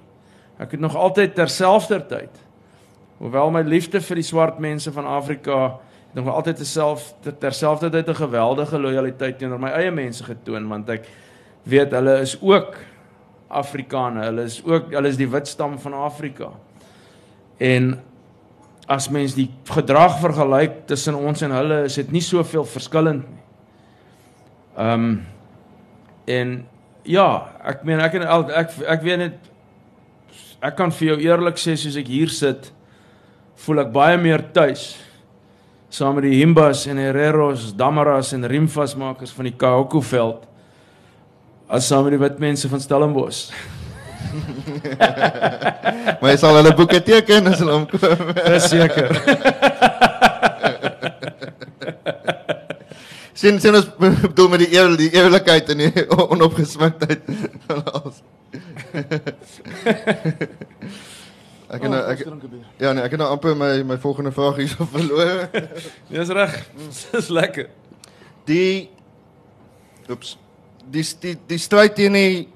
Ek het nog altyd terselfdertyd hoewel my liefde vir die swart mense van Afrika nog altyd terself terselfdertyd 'n geweldige lojaliteit teenoor my eie mense getoon want ek weet hulle is ook Afrikane. Hulle is ook hulle is die wit stam van Afrika. En as mens die gedrag vergelyk tussen ons en hulle, is dit nie soveel verskillend nie. Ehm um, en ja, ek meen ek en ek ek, ek weet net ek kan vir jou eerlik sê soos ek hier sit, voel ek baie meer tuis saam met die Himbas en Herreros, Damaras en Rimfasmakers van die Kaoko veld as saam met die wit mense van Stellenbosch. maar jy sal hulle boeke teken as hulle omkom. Verseker. sien sien ons bedoel met die eer die eerlikheid en die onopgesmuktheid van alles. ek en ek Ja nee, ek het nou amper my my volgende vraag hierso verloor. Dis reg. Dis lekker. Die Oeps die die die stryd teen die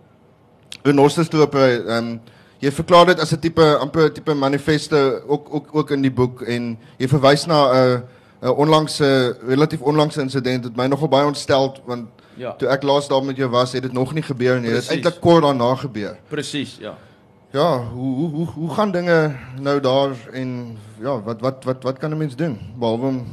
renosterstrope ehm um, jy verklaar dit as 'n tipe amper tipe manifeste ook ook ook in die boek en jy verwys na 'n 'n onlangse relatief onlangse insident wat my nogal baie ontstel want ja. toe ek laas daar met jou was het dit nog nie gebeur nie. Dit het eintlik kort daarna gebeur. Presies, ja. Ja, hoe hoe hoe hoe gaan dinge nou daar en ja, wat wat wat wat kan 'n mens doen behalwe om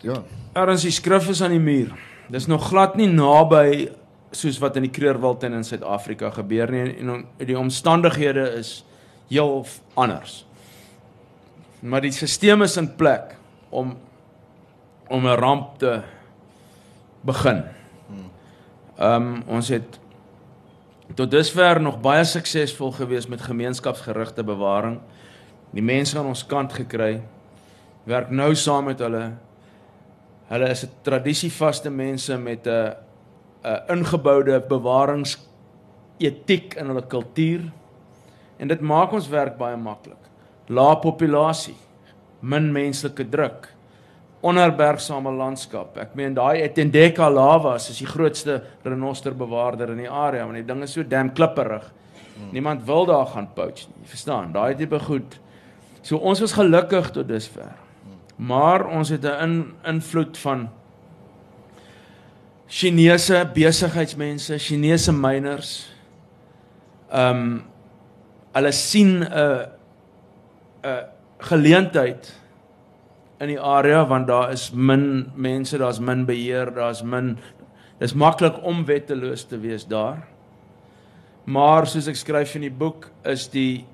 ja. Erns die skrif is aan die muur. Dis nog glad nie naby soos wat in die Kreurwild en in Suid-Afrika gebeur nie en, en die omstandighede is heel anders. Maar die stelsel is in plek om om 'n ramp te begin. Ehm um, ons het tot dusver nog baie suksesvol gewees met gemeenskapsgerigte bewaring. Die mense aan ons kant gekry werk nou saam met hulle. Hulle is 'n tradisievaste mense met 'n 'n ingeboude bewarings etiek in hulle kultuur en dit maak ons werk baie maklik. Lae populasie, min menslike druk, onherbergsame landskap. Ek meen daai Etendeka lavas is die grootste renosterbewaarder in die area want die ding is so dam klipperig. Hmm. Niemand wil daar gaan poach nie. Verstaan, daai tipe goed. So ons was gelukkig tot dusver. Maar ons het 'n in, invloed van Chinese besigheidsmense, Chinese miners. Ehm um, hulle sien 'n 'n geleentheid in die area want daar is min mense, daar's min beheer, daar's min dis maklik om wetteloos te wees daar. Maar soos ek skryf in die boek is die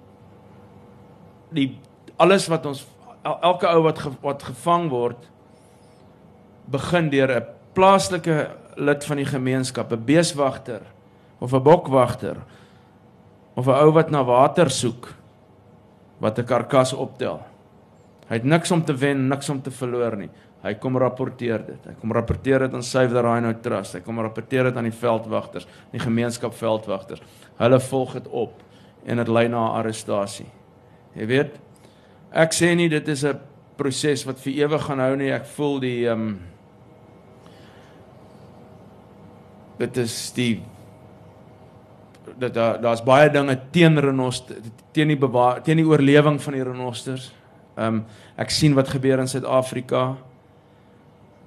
die alles wat ons elke ou wat ge, wat gevang word begin deur 'n plaaslike lid van die gemeenskap, 'n beeswagter of 'n bokwagter of 'n ou wat na water soek wat 'n karkas optel. Hy het niks om te wen, niks om te verloor nie. Hy kom rapporteer dit. Hy kom rapporteer dit aan Save the Rhino Trust. Hy kom rapporteer dit aan die veldwagters, die gemeenskap veldwagters. Hulle volg dit op en dit lei na 'n arrestasie. Jy weet, ek sê nie dit is 'n proses wat vir ewig gaan hou nie. Ek voel die ehm um, dit is die dat daar daar's baie dinge teen renosters teen die bewaar teen die oorlewing van die renosters. Ehm um, ek sien wat gebeur in Suid-Afrika.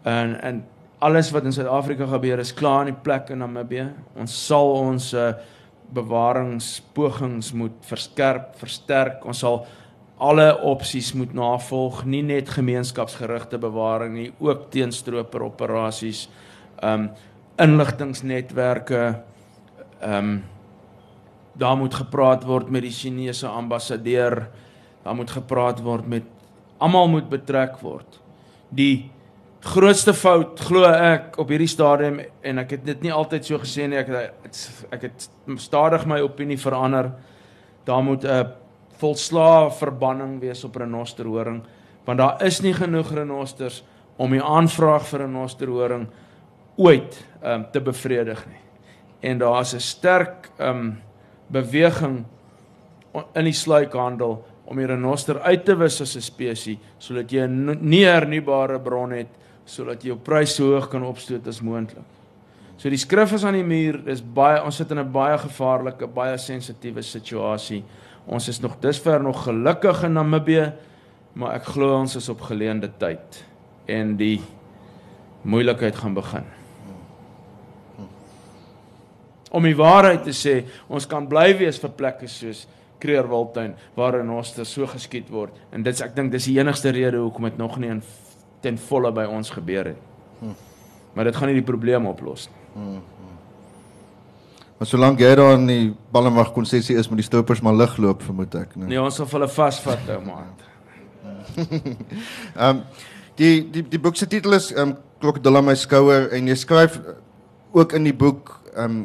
En en alles wat in Suid-Afrika gebeur is klaar in die plek in Namibië. Ons sal ons uh, bewaringspogings moet verskerp, versterk. Ons sal alle opsies moet navolg, nie net gemeenskapsgerigte bewaring nie, ook teenstroper operasies. Ehm um, inligtingsnetwerke ehm um, daar moet gepraat word met die Chinese ambassadeur. Daar moet gepraat word met almal moet betrek word. Die grootste fout glo ek op hierdie stadium en ek het dit nie altyd so gesê nie ek het, ek het stadig my opinie verander. Daar moet 'n volslaa verbanning wees op renosterhoring want daar is nie genoeg renosters om die aanvraag vir 'n renosterhoring ooit um, te bevredig nie. En daar's 'n sterk um beweging in die sluikhandel om die renoster uit te wis as 'n spesies sodat jy 'n nie hernubare bron het sodat jy jou prys so hoog kan opstoot as moontlik. So die skrif is aan die muur, dis baie ons sit in 'n baie gevaarlike, baie sensitiewe situasie. Ons is nog dusver nog gelukkig in Namibië, maar ek glo ons is op geleende tyd en die moeilikheid gaan begin. Om die waarheid te sê, ons kan bly wees vir plekke soos Kreerwiltuin waarin ons te so geskiet word en dit ek dink dis die enigste rede hoekom dit nog nie in ten volle by ons gebeur het. Maar dit gaan nie die probleem oplos nie. Maar solank jy daar in die Ballenwag konsessie is met die stoppers maar lig loop vermoed ek, né? Nee, ons sal hulle vasvat ou maat. Ehm um, die die die boek se titel is ehm um, Krokodil aan my skouer en jy skryf ook in die boek ehm um,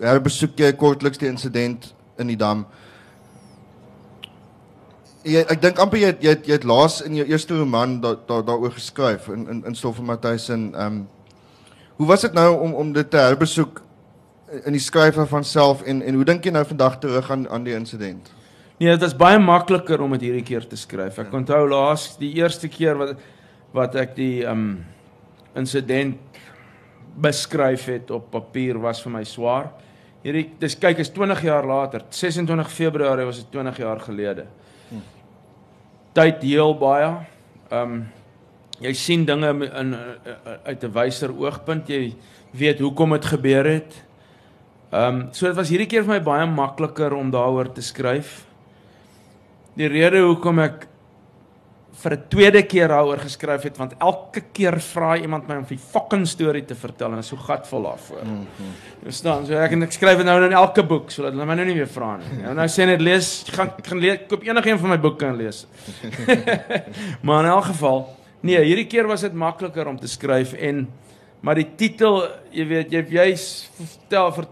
herbesoek jy kortliks die insident in die dam. Jy ek dink amper jy het, jy het, jy het laas in jou eerste roman daar daar daaroor geskryf in in in Stoffel Matthys en ehm um, hoe was dit nou om om dit te herbesoek in die skrywe van self en en hoe dink jy nou vandag terug aan aan die insident? Nee, dit is baie makliker om dit hierdie keer te skryf. Ek onthou laas die eerste keer wat wat ek die um insident beskryf het op papier was vir my swaar. Hierdie dis kyk is 20 jaar later, 26 Februarie was dit 20 jaar gelede. Tyd heel baie. Um jy sien dinge in, in uit 'n wyser oogpunt. Jy weet hoekom dit gebeur het. Um so dit was hierdie keer vir my baie makliker om daaroor te skryf. Die rede hoekom ek vir 'n tweede keer daaroor geskryf het want elke keer vra iemand my om die fucking storie te vertel en is so gatvol daarvoor. Mm -hmm. Jy staan so ek en ek skryf dit nou in elke boek sodat hulle my nou nie weer vra nie. Nou nou sê net lees, gaan gaan lees, koop enigiets van my boeke en lees. maar in elk geval, nee, hierdie keer was dit makliker om te skryf en maar die titel, jy weet, jy jy's vertel ver,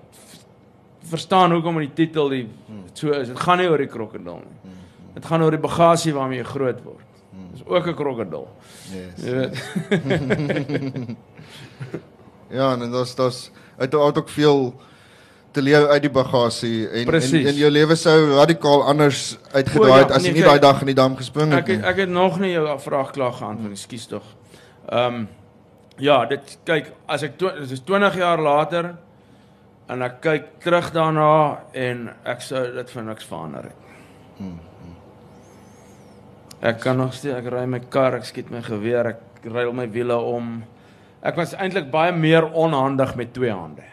verstaan hoekom die titel die so is. Dit gaan nie oor die krokodil nie. Dit gaan oor die bagasie waarmee jy groot word. Dis ook 'n krokodil. Yes. Jy weet. Ja, en daar's daar's uit uit ook veel te leer uit die bagasie en Precies. en, en jou lewe sou radikaal anders uitgedraai het O, ja, as jy nee, nie daai dag in die dam gespring het Ek het, nie. ek het nog nie jou vraag klaar geantwoord nie, skuis tog. Ehm um, ja, dit kyk as ek dit is 20 jaar later en ek kyk terug daarna en ek sou dit vir niks verander het. Ek kan nog steeds ek ry my kar, ek skiet my geweer, ek ruil my wiele om. Ek was eintlik baie meer onhandig met twee hande.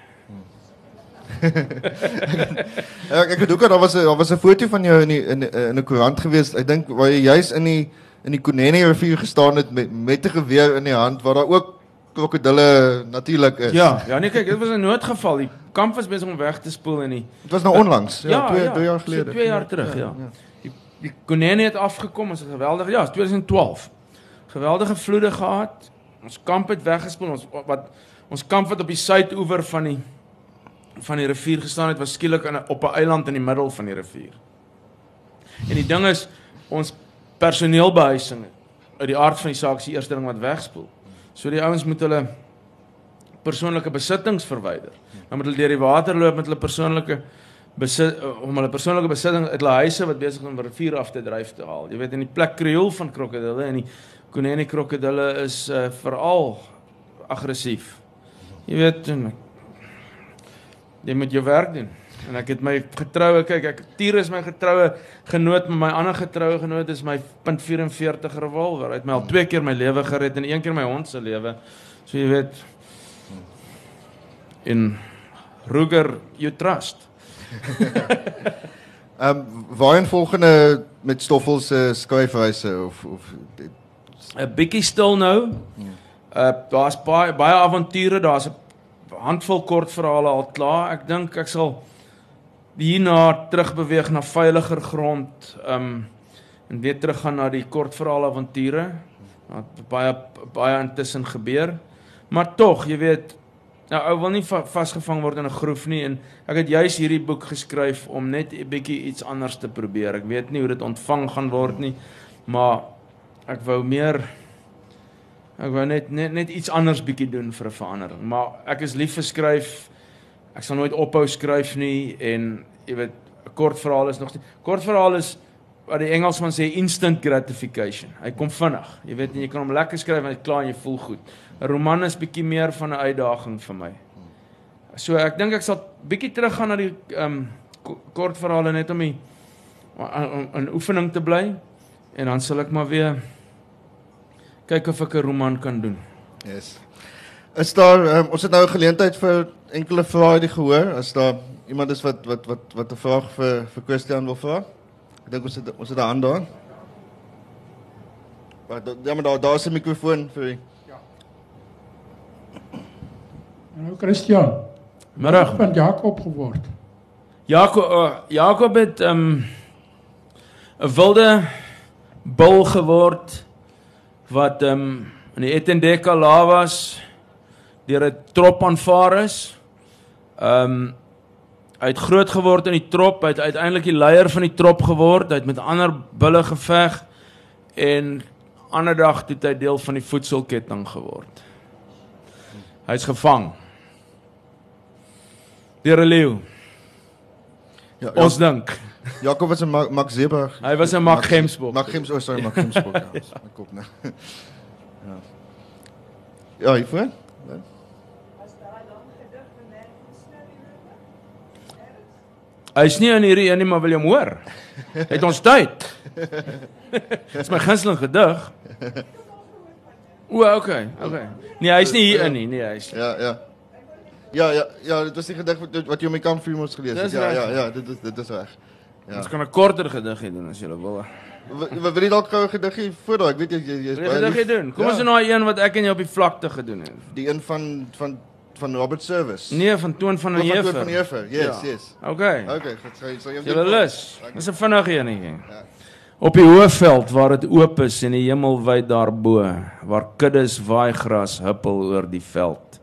Ja, ek ek het ook daar was 'n daar was 'n foto van jou in die, in in 'n koerant gewees. Ek dink waar jy juis in die in die Konene rivier gestaan het met met 'n geweer in die hand waar daar ook krokodille natuurlik is. Ja, ja nee kyk, dit was 'n noodgeval. Die kamp was besig om weg te spoel en die Dit was nou onlangs, ja, Ja, twee ja, twee jaar so gelede. twee jaar terug, ja. Die die Konene het afgekom, ons het geweldig ja, 2012. Geweldige vloede gehad. Ons kamp het weggespoel. Ons wat ons kamp wat op die suidoewer van die van die rivier gestaan het, was skielik in 'n op 'n eiland in die middel van die rivier. En die ding is ons personeelbehuising uit die aard van die saak is die eerste ding wat wegspoel. So die ouens moet hulle persoonlike besittings verwyder. Dan moet hulle deur die water loop met hulle persoonlike besit om hulle persoonlike besitting uit hulle huise wat besig is om rivier af te dryf te haal. Jy weet in die plek kreol van krokodille en die konene krokodille is uh, veral aggressief. Jy weet en jy moet jou werk doen. En ek het my getroue kyk ek Tier is my getroue genoot maar my ander getroue genoot is my .44 revolver. Hy het my al twee keer my lewe gered en een keer my hond se lewe. So jy weet in Ruger you trust. Ehm um, waarheen volgende met Stoffel se skryfwyse of of 'n bietjie stil nou. Uh daar's baie baie avonture, daar's 'n handvol kortverhale al klaar. Ek dink ek sal hierna terugbeweeg na veiliger grond, um en weer teruggaan na die kortverhale avonture. Daar het baie baie intussen gebeur. Maar tog, jy weet, nou ou wil nie va vasgevang word in 'n groef nie en ek het juis hierdie boek geskryf om net 'n bietjie iets anders te probeer. Ek weet nie hoe dit ontvang gaan word nie, maar ek wou meer ek wou net net net iets anders bietjie doen vir 'n verandering. Maar ek is lief vir skryf. Ek sal nooit ophou skryf nie en jy weet 'n kort verhaal is nog steeds kort verhaal is wat die Engelsman sê instant gratification. Hy kom vinnig. Jy weet jy kan hom lekker skryf en hy klaar en jy voel goed. 'n Roman is bietjie meer van 'n uitdaging vir my. So ek dink ek sal bietjie teruggaan na die ehm um, kort verhale net om die in oefening te bly en dan sal ek maar weer kyk of ek 'n roman kan doen. Yes. Is daar um, ons het nou 'n geleentheid vir enkele vrae die gehoor as daar iemand is wat wat wat wat 'n vraag vir vir Christian wil vra? Ek dink ons het ons het 'n hand daar. Maar ja, maar daar daar's 'n mikrofoon vir u. Ja. Nou Christian. Middag. Van Jakob geword. Jakob uh, Jakob het ehm, 'n um, wilde bul geword wat ehm um, in die Etendeka lavas deur 'n trop aanvaar is. Ehm um, hy het groot geword in die trop, hy het uiteindelik die leier van die trop geword, hy het met ander bulle geveg en ander dag het hy deel van die voedselketting geword. Hy's gevang. Deur 'n leeu. Ja, ja, ons dink. Jakob was 'n Max Zeberg. Hy was 'n Max Gemsbok. Max Gems, oh sorry, Max Gemsbok. Ja, my kop nou. Ja. Ja, hy voor. Hy's nie in hierdie een nie, maar wil jy hom hoor? Het ons tyd? Dis my gunsteling gedig. O, okay, okay. Nee, hy's nie hier in nie, nee, hy's. Ja, ja. Ja, ja, ja, dit was die gedig wat, wat jy my kampvuur moes gelees het. Ja, ja, ja, dit is dit is reg. Ja. Ons kan 'n korter gediggie doen as jy wil. Wat wil jy dalk gou 'n gediggie voor daai? Ek weet jy jy is baie gediggie doen. Kom ja. ons doen daai een wat ek en jy op die vlakte gedoen het. Die een van van van Robert Service. Nee, van Toon van der Heever. Toon van der Heever. Yes, ja. yes. Okay. Okay, goed. So so Jy lus. Dis 'n vinnige enetjie. Ja. Op die hoëveld waar dit oop is en die hemel wyd daarbo, waar kuddes waai gras huppel oor die veld,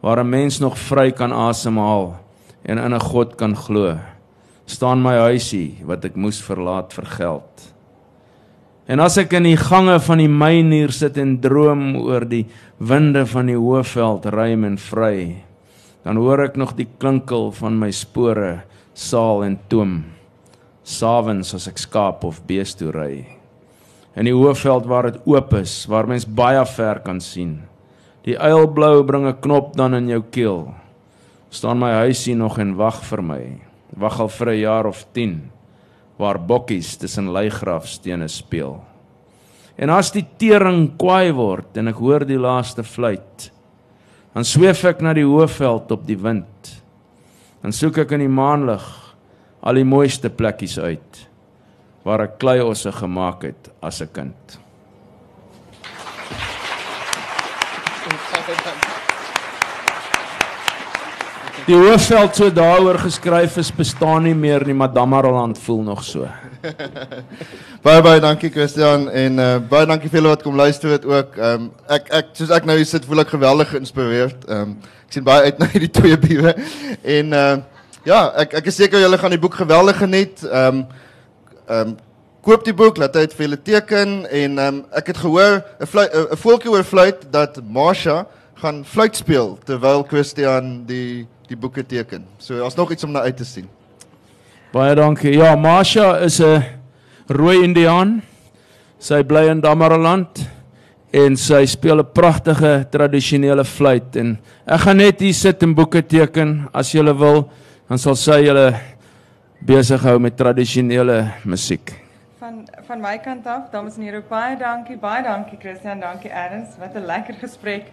waar 'n mens nog vry kan asemhaal en in 'n God kan glo, staan my huisie wat ek moes verlaat vir geld. En as ek in die gange van die myn hier sit en droom oor die winde van die hoëveld ruim en vry, dan hoor ek nog die klinkel van my spore saal en toom. Savens as ek skaap of beeste toe ry. In die hoëveld waar dit oop is, waar mens baie ver kan sien. Die eilblou bring 'n knop dan in jou keel. staan my huisie nog en wag vir my. Wag al vir 'n jaar of 10 waar bokkies tussen leigrafstene speel. En as die tering kwaai word en ek hoor die laaste fluit, dan sweef ek na die hoëveld op die wind. Dan soek ek in die maanlig al die mooiste plekkies uit waar ek klei osse gemaak het as 'n kind. Die hoofveld so daaroor geskryf is bestaan nie meer nie, maar Damaraland voel nog so. baie baie dankie Christian en uh, baie dankie vir julle wat kom luister het ook. Ehm um, ek ek soos ek nou hier sit voel ek geweldig geïnspireerd. Ehm um, ek sien baie uit na hierdie twee biewe en uh, ja, ek ek is seker julle gaan die boek geweldig geniet. Ehm um, ehm um, koop die boek, laat dit vir julle teken en ehm um, ek het gehoor 'n 'n voeltjie oor fluit dat Marsha gaan fluit speel terwyl Christian die die boeke teken. So daar's nog iets om na uit te sien. Baie dankie. Ja, Masha is 'n rooi Indiaan. Sy bly in Damaraland en sy speel 'n pragtige tradisionele fluit en ek gaan net hier sit en boeke teken as jy wil, dan sal sy julle besig hou met tradisionele musiek. Van van my kant af, dames en here, baie dankie, baie dankie Christian, dankie Erns, wat 'n lekker gesprek.